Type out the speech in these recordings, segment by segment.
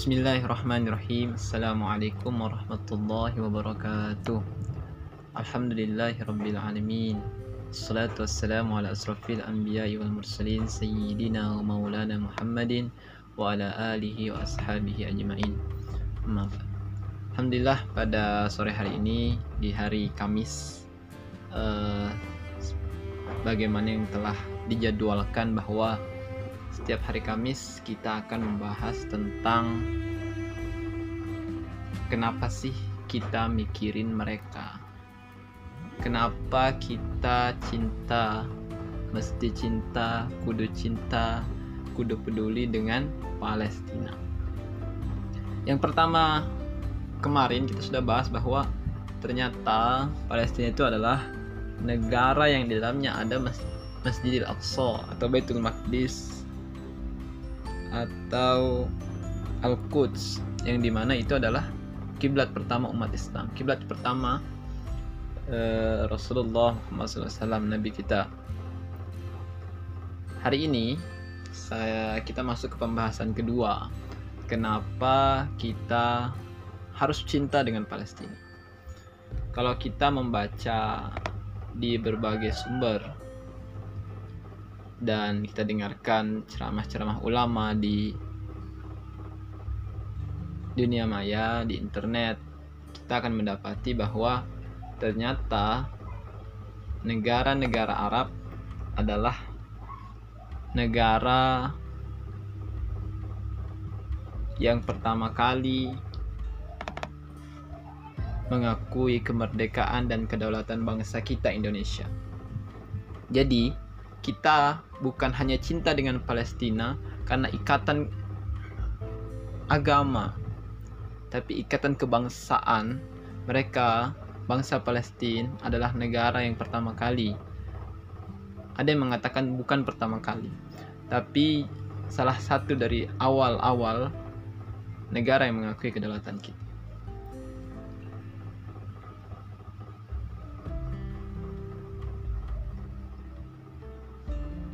Bismillahirrahmanirrahim. Assalamualaikum warahmatullahi wabarakatuh. Alhamdulillahi alamin. Assalatu wassalamu ala asrafil anbiya wal mursalin Sayyidina wa maulana Muhammadin Wa ala alihi wa ashabihi ajma'in. Alhamdulillah pada sore hari ini Di hari Kamis uh, Bagaimana yang telah dijadwalkan bahwa setiap hari Kamis kita akan membahas tentang kenapa sih kita mikirin mereka. Kenapa kita cinta, mesti cinta, kudu cinta, kudu peduli dengan Palestina. Yang pertama, kemarin kita sudah bahas bahwa ternyata Palestina itu adalah negara yang di dalamnya ada Masjidil Aqsa atau Baitul Maqdis atau Al-Quds yang di mana itu adalah kiblat pertama umat Islam. Kiblat pertama uh, Rasulullah SAW Nabi kita. Hari ini saya kita masuk ke pembahasan kedua. Kenapa kita harus cinta dengan Palestina? Kalau kita membaca di berbagai sumber dan kita dengarkan ceramah-ceramah ulama di dunia maya, di internet, kita akan mendapati bahwa ternyata negara-negara Arab adalah negara yang pertama kali mengakui kemerdekaan dan kedaulatan bangsa kita Indonesia. Jadi, kita bukan hanya cinta dengan Palestina karena ikatan agama, tapi ikatan kebangsaan. Mereka, bangsa Palestina, adalah negara yang pertama kali. Ada yang mengatakan bukan pertama kali, tapi salah satu dari awal-awal negara yang mengakui kedaulatan kita.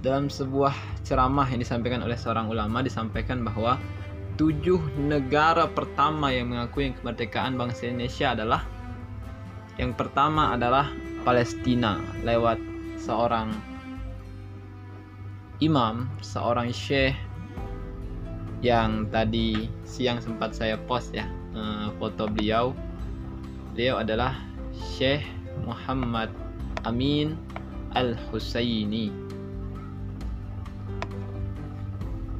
Dalam sebuah ceramah yang disampaikan oleh seorang ulama disampaikan bahwa tujuh negara pertama yang mengakui kemerdekaan bangsa Indonesia adalah yang pertama adalah Palestina lewat seorang imam, seorang syekh yang tadi siang sempat saya post ya eh, foto beliau. Beliau adalah Syekh Muhammad Amin Al-Husaini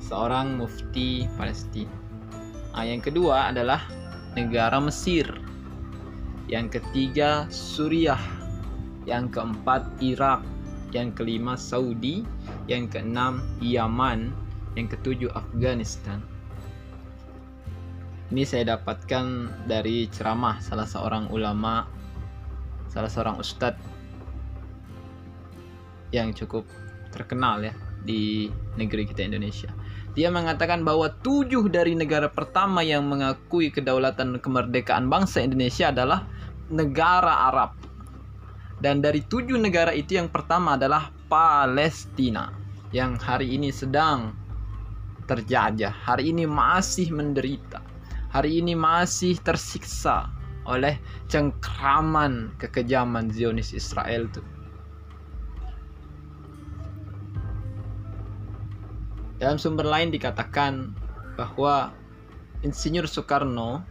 seorang mufti Palestina. Nah, yang kedua adalah negara Mesir. Yang ketiga Suriah. Yang keempat Irak. Yang kelima Saudi. Yang keenam Yaman. Yang ketujuh Afghanistan. Ini saya dapatkan dari ceramah salah seorang ulama, salah seorang ustadz yang cukup terkenal ya di negeri kita Indonesia. Dia mengatakan bahwa tujuh dari negara pertama yang mengakui kedaulatan kemerdekaan bangsa Indonesia adalah negara Arab. Dan dari tujuh negara itu yang pertama adalah Palestina yang hari ini sedang terjajah, hari ini masih menderita, hari ini masih tersiksa oleh cengkraman kekejaman Zionis Israel itu. Dalam sumber lain dikatakan bahwa Insinyur Soekarno,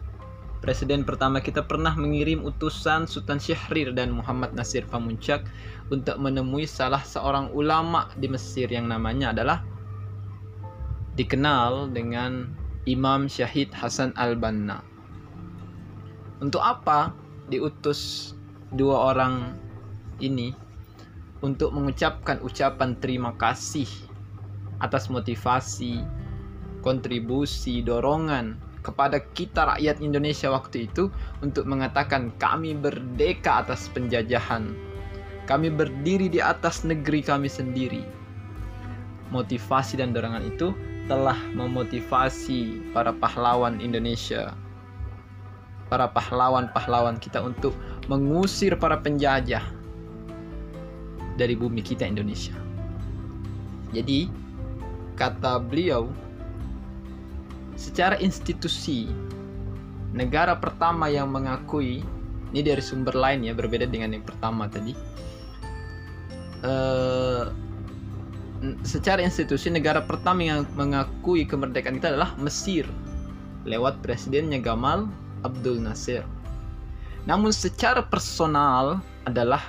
presiden pertama kita pernah mengirim utusan Sultan Syahrir dan Muhammad Nasir Pamuncak untuk menemui salah seorang ulama di Mesir yang namanya adalah dikenal dengan Imam Syahid Hasan Al-Banna. Untuk apa diutus dua orang ini untuk mengucapkan ucapan terima kasih atas motivasi, kontribusi, dorongan kepada kita rakyat Indonesia waktu itu untuk mengatakan kami berdeka atas penjajahan. Kami berdiri di atas negeri kami sendiri. Motivasi dan dorongan itu telah memotivasi para pahlawan Indonesia. Para pahlawan-pahlawan kita untuk mengusir para penjajah dari bumi kita Indonesia. Jadi, kata beliau secara institusi negara pertama yang mengakui ini dari sumber lain ya berbeda dengan yang pertama tadi uh, secara institusi negara pertama yang mengakui kemerdekaan kita adalah Mesir lewat presidennya Gamal Abdul Nasir. Namun secara personal adalah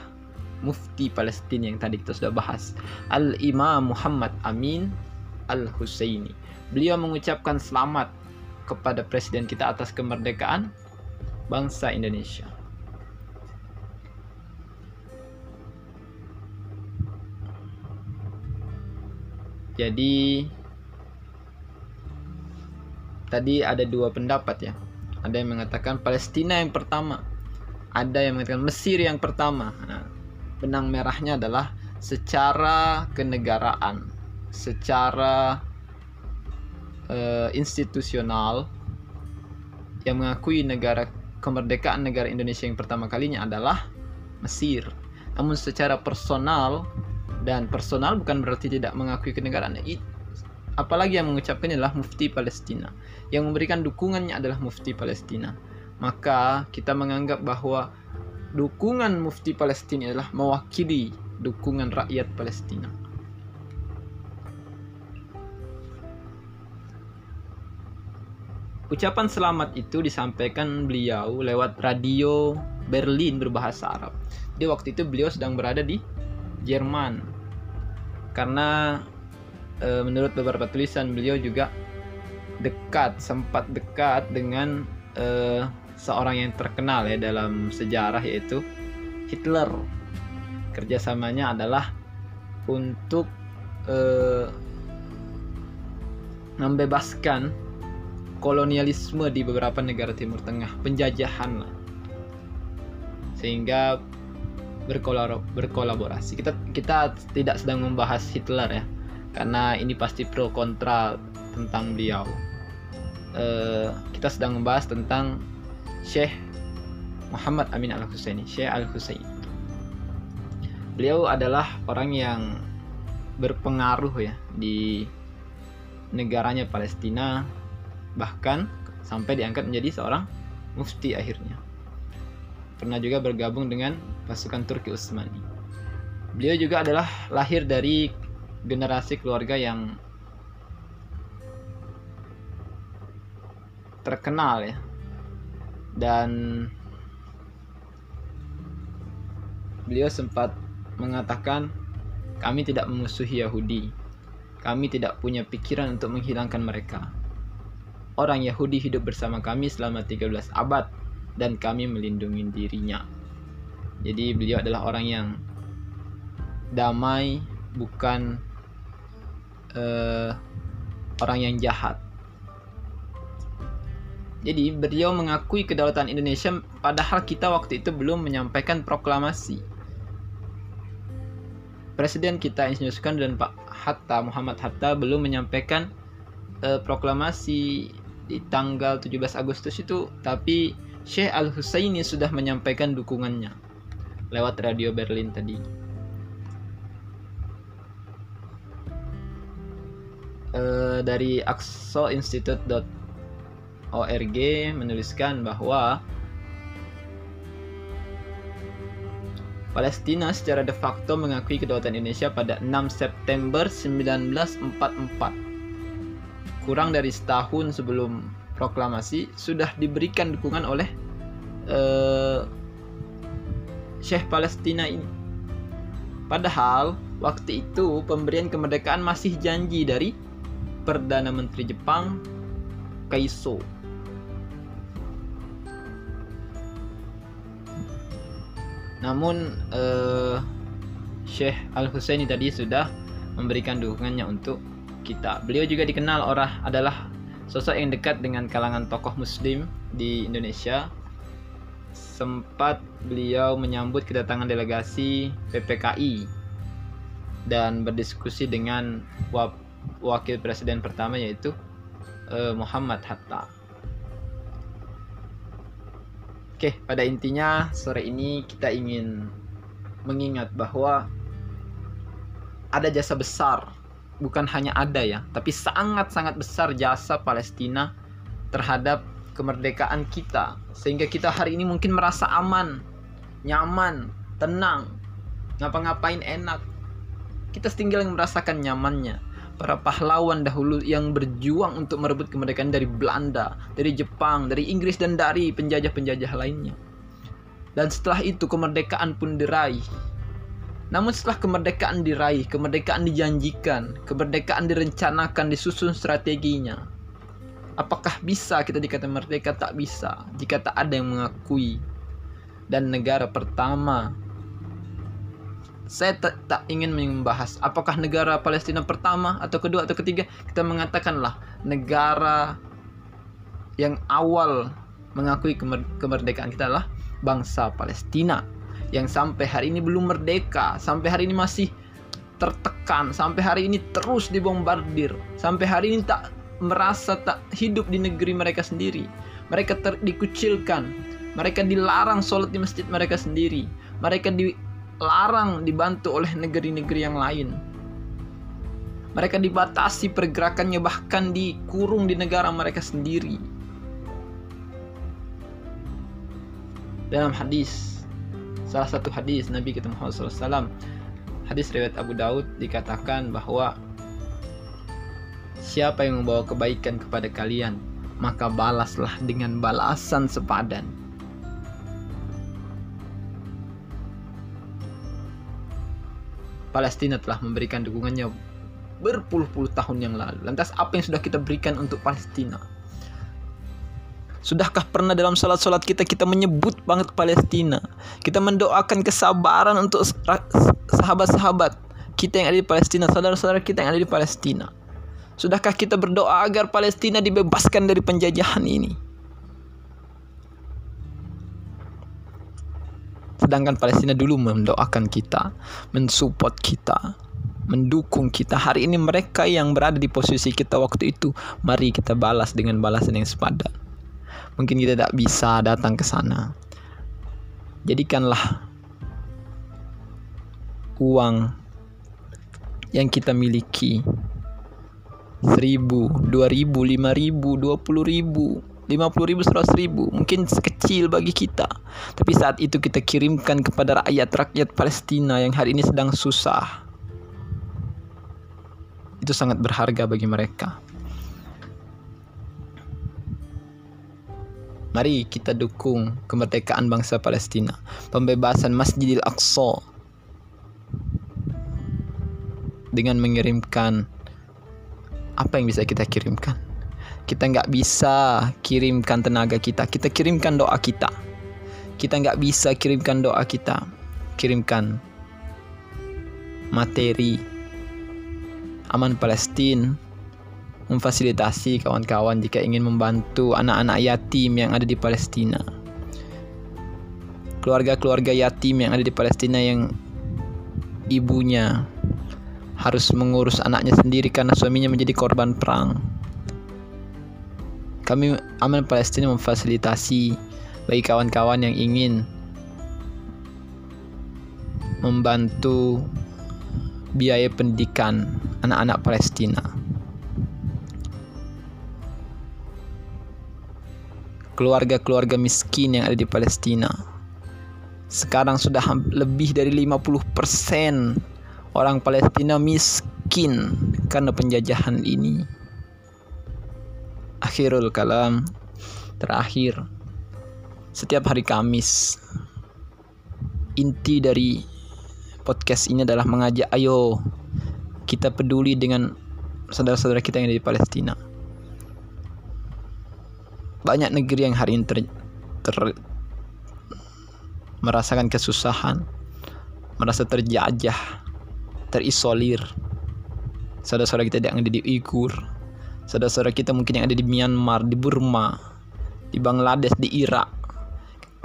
mufti Palestina yang tadi kita sudah bahas Al-Imam Muhammad Amin Al-Husaini beliau mengucapkan selamat kepada presiden kita atas kemerdekaan bangsa Indonesia. Jadi tadi ada dua pendapat ya. Ada yang mengatakan Palestina yang pertama, ada yang mengatakan Mesir yang pertama. Nah, benang merahnya adalah secara kenegaraan, secara uh, institusional yang mengakui negara kemerdekaan negara Indonesia yang pertama kalinya adalah Mesir. Namun secara personal dan personal bukan berarti tidak mengakui kenegaraan. Apalagi yang mengucapkannya adalah Mufti Palestina. Yang memberikan dukungannya adalah Mufti Palestina. Maka kita menganggap bahwa dukungan Mufti Palestina adalah mewakili dukungan rakyat Palestina. Ucapan selamat itu disampaikan beliau lewat radio Berlin berbahasa Arab. Di waktu itu beliau sedang berada di Jerman. Karena e, menurut beberapa tulisan beliau juga dekat, sempat dekat dengan e, seorang yang terkenal ya dalam sejarah yaitu Hitler. Kerjasamanya adalah untuk e, membebaskan kolonialisme di beberapa negara Timur Tengah, penjajahan lah. Sehingga berkolaborasi. Kita kita tidak sedang membahas Hitler ya, karena ini pasti pro kontra tentang beliau. Uh, kita sedang membahas tentang Syekh Muhammad Amin Al Husaini, Syekh Al Husaini. Beliau adalah orang yang berpengaruh ya di negaranya Palestina bahkan sampai diangkat menjadi seorang mufti akhirnya. Pernah juga bergabung dengan pasukan Turki Utsmani. Beliau juga adalah lahir dari generasi keluarga yang terkenal ya. Dan beliau sempat mengatakan kami tidak memusuhi Yahudi. Kami tidak punya pikiran untuk menghilangkan mereka orang Yahudi hidup bersama kami selama 13 abad dan kami melindungi dirinya. Jadi beliau adalah orang yang damai, bukan uh, orang yang jahat. Jadi beliau mengakui kedaulatan Indonesia padahal kita waktu itu belum menyampaikan proklamasi. Presiden kita Insinyur Soekarno dan Pak Hatta Muhammad Hatta belum menyampaikan uh, proklamasi di tanggal 17 Agustus itu tapi Syekh Al Husaini sudah menyampaikan dukungannya lewat radio Berlin tadi. Uh, dari aksoinstitute.org menuliskan bahwa Palestina secara de facto mengakui kedaulatan Indonesia pada 6 September 1944 kurang dari setahun sebelum proklamasi sudah diberikan dukungan oleh uh, Syekh Palestina ini. Padahal waktu itu pemberian kemerdekaan masih janji dari Perdana Menteri Jepang Kaiso. Namun uh, Syekh Al Husaini tadi sudah memberikan dukungannya untuk kita. Beliau juga dikenal orang adalah sosok yang dekat dengan kalangan tokoh muslim di Indonesia. Sempat beliau menyambut kedatangan delegasi PPKI dan berdiskusi dengan wakil presiden pertama yaitu uh, Muhammad Hatta. Oke, pada intinya sore ini kita ingin mengingat bahwa ada jasa besar bukan hanya ada ya, tapi sangat-sangat besar jasa Palestina terhadap kemerdekaan kita. Sehingga kita hari ini mungkin merasa aman, nyaman, tenang, ngapa-ngapain enak. Kita tinggal yang merasakan nyamannya. Para pahlawan dahulu yang berjuang untuk merebut kemerdekaan dari Belanda, dari Jepang, dari Inggris dan dari penjajah-penjajah lainnya. Dan setelah itu kemerdekaan pun diraih namun setelah kemerdekaan diraih, kemerdekaan dijanjikan, kemerdekaan direncanakan, disusun strateginya. Apakah bisa kita dikatakan merdeka? Tak bisa jika tak ada yang mengakui. Dan negara pertama saya tak, tak ingin membahas apakah negara Palestina pertama atau kedua atau ketiga kita mengatakanlah negara yang awal mengakui kemerdekaan kita adalah bangsa Palestina yang sampai hari ini belum merdeka, sampai hari ini masih tertekan, sampai hari ini terus dibombardir, sampai hari ini tak merasa tak hidup di negeri mereka sendiri. Mereka ter dikucilkan, mereka dilarang sholat di masjid mereka sendiri, mereka dilarang dibantu oleh negeri-negeri yang lain. Mereka dibatasi pergerakannya bahkan dikurung di negara mereka sendiri. Dalam hadis salah satu hadis Nabi kita Muhammad SAW hadis riwayat Abu Daud dikatakan bahwa siapa yang membawa kebaikan kepada kalian maka balaslah dengan balasan sepadan Palestina telah memberikan dukungannya berpuluh-puluh tahun yang lalu. Lantas apa yang sudah kita berikan untuk Palestina? Sudahkah pernah dalam salat-salat kita kita menyebut banget Palestina? Kita mendoakan kesabaran untuk sahabat-sahabat kita yang ada di Palestina, saudara-saudara kita yang ada di Palestina. Sudahkah kita berdoa agar Palestina dibebaskan dari penjajahan ini? Sedangkan Palestina dulu mendoakan kita, mensupport kita, mendukung kita. Hari ini mereka yang berada di posisi kita waktu itu, mari kita balas dengan balasan yang sepadan mungkin kita tidak bisa datang ke sana. Jadikanlah uang yang kita miliki seribu, dua ribu, lima ribu, dua puluh ribu, lima puluh ribu, seratus ribu, mungkin sekecil bagi kita. Tapi saat itu kita kirimkan kepada rakyat-rakyat Palestina yang hari ini sedang susah. Itu sangat berharga bagi mereka. Mari kita dukung kemerdekaan bangsa Palestina, pembebasan Masjidil Aqsa dengan mengirimkan apa yang bisa kita kirimkan. Kita nggak bisa kirimkan tenaga kita, kita kirimkan doa kita. Kita nggak bisa kirimkan doa kita, kirimkan materi aman Palestina memfasilitasi kawan-kawan jika ingin membantu anak-anak yatim yang ada di Palestina. Keluarga-keluarga yatim yang ada di Palestina yang ibunya harus mengurus anaknya sendiri karena suaminya menjadi korban perang. Kami Aman Palestina memfasilitasi bagi kawan-kawan yang ingin membantu biaya pendidikan anak-anak Palestina. Keluarga-keluarga miskin yang ada di Palestina. Sekarang sudah lebih dari 50% orang Palestina miskin karena penjajahan ini. Akhirul kalam terakhir setiap hari Kamis inti dari podcast ini adalah mengajak ayo kita peduli dengan saudara-saudara kita yang ada di Palestina banyak negeri yang hari ini ter, ter, merasakan kesusahan, merasa terjajah, terisolir. Saudara-saudara kita yang ada di Uyghur, saudara-saudara kita mungkin yang ada di Myanmar, di Burma, di Bangladesh, di Irak.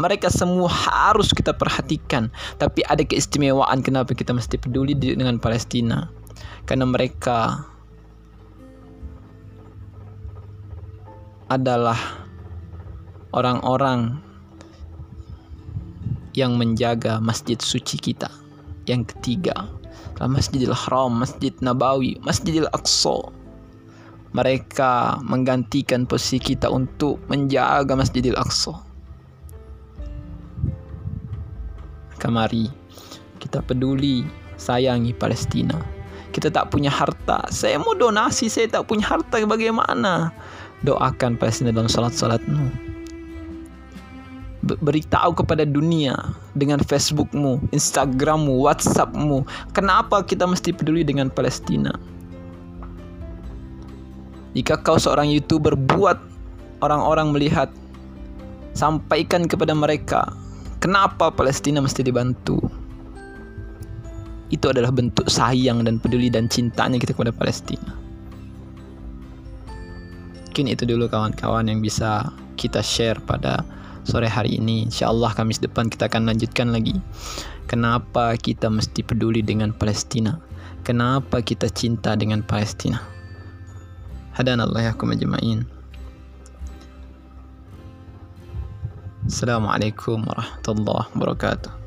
Mereka semua harus kita perhatikan, tapi ada keistimewaan kenapa kita mesti peduli dengan Palestina. Karena mereka adalah orang-orang yang menjaga masjid suci kita. Yang ketiga, Masjidil Haram, Masjid Nabawi, Masjidil Aqsa. Mereka menggantikan posisi kita untuk menjaga Masjidil Aqsa. Kamari kita peduli, sayangi Palestina. Kita tak punya harta. Saya mau donasi, saya tak punya harta bagaimana? Doakan Palestina dalam salat-salatmu beritahu kepada dunia dengan Facebookmu, Instagrammu, Whatsappmu. Kenapa kita mesti peduli dengan Palestina? Jika kau seorang youtuber buat orang-orang melihat, sampaikan kepada mereka kenapa Palestina mesti dibantu. Itu adalah bentuk sayang dan peduli dan cintanya kita kepada Palestina. Mungkin itu dulu kawan-kawan yang bisa kita share pada sore hari ini. Insya Allah Kamis depan kita akan lanjutkan lagi. Kenapa kita mesti peduli dengan Palestina? Kenapa kita cinta dengan Palestina? Hadanallah ya kumajma'in. Assalamualaikum warahmatullahi wabarakatuh.